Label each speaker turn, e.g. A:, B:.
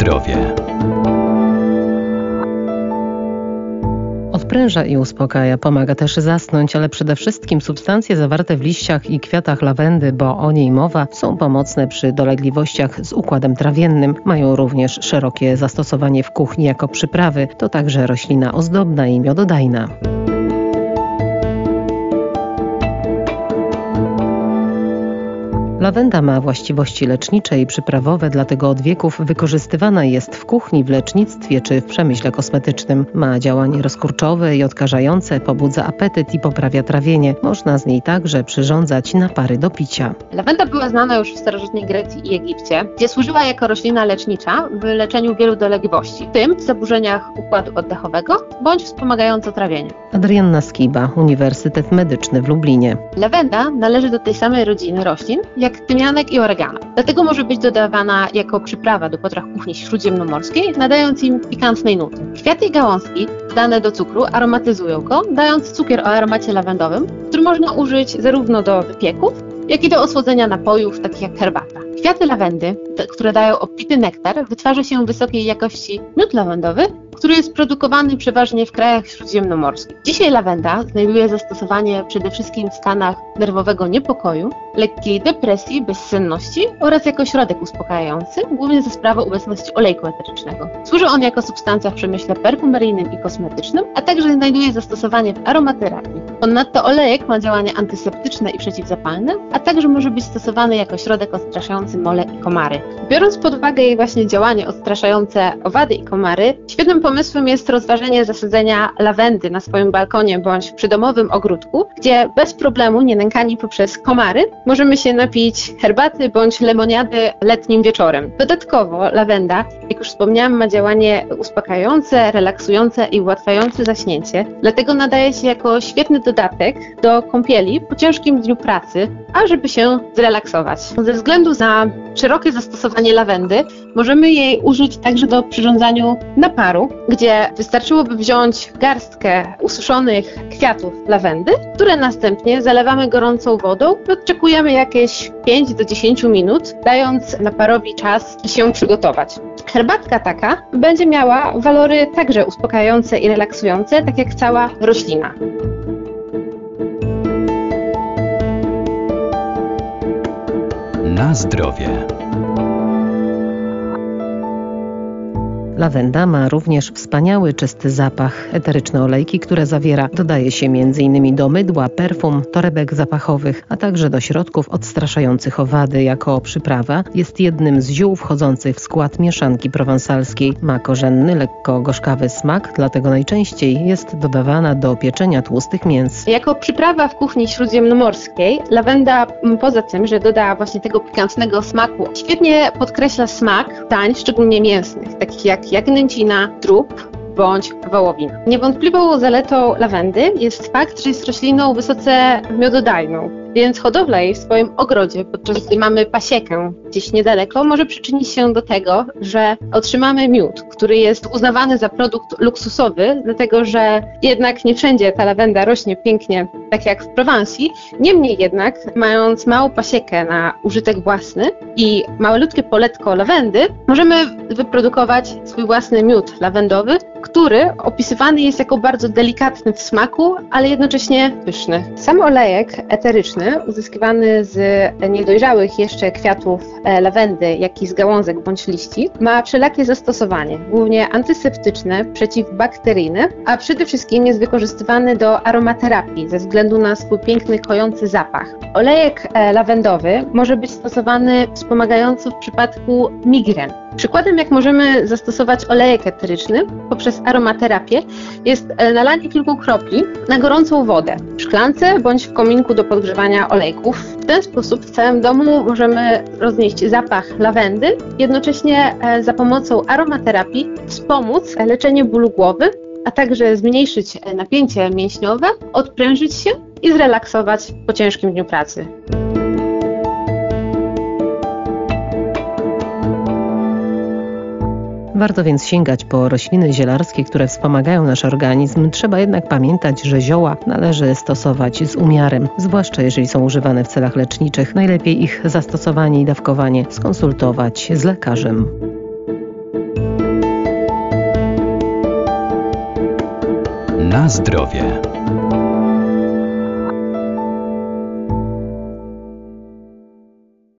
A: zdrowie.
B: Odpręża i uspokaja, pomaga też zasnąć, ale przede wszystkim substancje zawarte w liściach i kwiatach lawendy, bo o niej mowa, są pomocne przy dolegliwościach z układem trawiennym. Mają również szerokie zastosowanie w kuchni jako przyprawy. To także roślina ozdobna i miododajna. Lawenda ma właściwości lecznicze i przyprawowe, dlatego od wieków wykorzystywana jest w kuchni, w lecznictwie czy w przemyśle kosmetycznym. Ma działanie rozkurczowe i odkażające, pobudza apetyt i poprawia trawienie. Można z niej także przyrządzać napary do picia.
C: Lawenda była znana już w starożytnej Grecji i Egipcie, gdzie służyła jako roślina lecznicza w leczeniu wielu dolegliwości, w tym zaburzeniach układu oddechowego bądź wspomagająco trawienie.
B: Adrianna Skiba, Uniwersytet Medyczny w Lublinie.
C: Lawenda należy do tej samej rodziny roślin, jak tymianek i oregano. Dlatego może być dodawana jako przyprawa do potraw kuchni śródziemnomorskiej, nadając im pikantnej nuty. Kwiaty i gałązki dane do cukru aromatyzują go, dając cukier o aromacie lawendowym, który można użyć zarówno do wypieków, jak i do osłodzenia napojów, takich jak herbata. Kwiaty lawendy, które dają obfity nektar, wytwarza się wysokiej jakości miód lawendowy, który jest produkowany przeważnie w krajach śródziemnomorskich. Dzisiaj lawenda znajduje zastosowanie przede wszystkim w stanach nerwowego niepokoju, lekkiej depresji, bezsenności oraz jako środek uspokajający, głównie ze sprawą obecności olejku eterycznego. Służy on jako substancja w przemyśle perfumeryjnym i kosmetycznym, a także znajduje zastosowanie w aromaterapii. Ponadto olejek ma działanie antyseptyczne i przeciwzapalne, a także może być stosowany jako środek odstraszający mole i komary. Biorąc pod uwagę jej właśnie działanie odstraszające owady i komary, świetnym pomysłem jest rozważenie zasadzenia lawendy na swoim balkonie bądź przy domowym ogródku, gdzie bez problemu, nie nękani poprzez komary, możemy się napić herbaty bądź lemoniady letnim wieczorem. Dodatkowo lawenda, jak już wspomniałam, ma działanie uspokajające, relaksujące i ułatwiające zaśnięcie, dlatego nadaje się jako świetny dodatek do kąpieli po ciężkim dniu pracy, ażeby się zrelaksować. Ze względu na szerokie zastosowanie lawendy, możemy jej użyć także do przyrządzaniu naparu, gdzie wystarczyłoby wziąć garstkę ususzonych kwiatów lawendy, które następnie zalewamy gorącą wodą i odczekujemy jakieś 5 do 10 minut, dając naparowi czas się przygotować. Herbatka taka będzie miała walory także uspokajające i relaksujące, tak jak cała roślina.
A: Na zdrowie.
B: Lawenda ma również wspaniały, czysty zapach. Eteryczne olejki, które zawiera, dodaje się m.in. do mydła, perfum, torebek zapachowych, a także do środków odstraszających owady. Jako przyprawa jest jednym z ziół wchodzących w skład mieszanki prowansalskiej. Ma korzenny, lekko gorzkawy smak, dlatego najczęściej jest dodawana do pieczenia tłustych mięs.
C: Jako przyprawa w kuchni śródziemnomorskiej, lawenda poza tym, że doda właśnie tego pikantnego smaku, świetnie podkreśla smak dań, szczególnie mięsnych, takich jak jagnięcina, trup bądź wołowina. Niewątpliwą zaletą lawendy jest fakt, że jest rośliną wysoce miododajną, więc hodowla jej w swoim ogrodzie, podczas gdy mamy pasiekę gdzieś niedaleko, może przyczynić się do tego, że otrzymamy miód, który jest uznawany za produkt luksusowy, dlatego że jednak nie wszędzie ta lawenda rośnie pięknie, tak jak w Prowansji. Niemniej jednak, mając małą pasiekę na użytek własny i malutkie poletko lawendy, możemy wyprodukować swój własny miód lawendowy, który opisywany jest jako bardzo delikatny w smaku, ale jednocześnie pyszny. Sam olejek eteryczny, uzyskiwany z niedojrzałych jeszcze kwiatów e, lawendy, jak i z gałązek bądź liści, ma wszelakie zastosowanie, głównie antyseptyczne, przeciwbakteryjne, a przede wszystkim jest wykorzystywany do aromaterapii ze względu na swój piękny, kojący zapach. Olejek e, lawendowy może być stosowany wspomagająco w przypadku migren. Przykładem, jak możemy zastosować olejek eteryczny poprzez aromaterapię, jest e, nalanie kilku kropli na gorącą wodę w szklance bądź w kominku do podgrzewania olejków. W ten sposób w całym domu możemy roznieść zapach lawendy, jednocześnie e, za pomocą aromaterapii wspomóc leczenie bólu głowy, a także zmniejszyć e, napięcie mięśniowe, odprężyć się i zrelaksować po ciężkim dniu pracy.
B: Warto więc sięgać po rośliny zielarskie, które wspomagają nasz organizm. Trzeba jednak pamiętać, że zioła należy stosować z umiarem, zwłaszcza jeżeli są używane w celach leczniczych. Najlepiej ich zastosowanie i dawkowanie skonsultować z lekarzem.
A: Na zdrowie.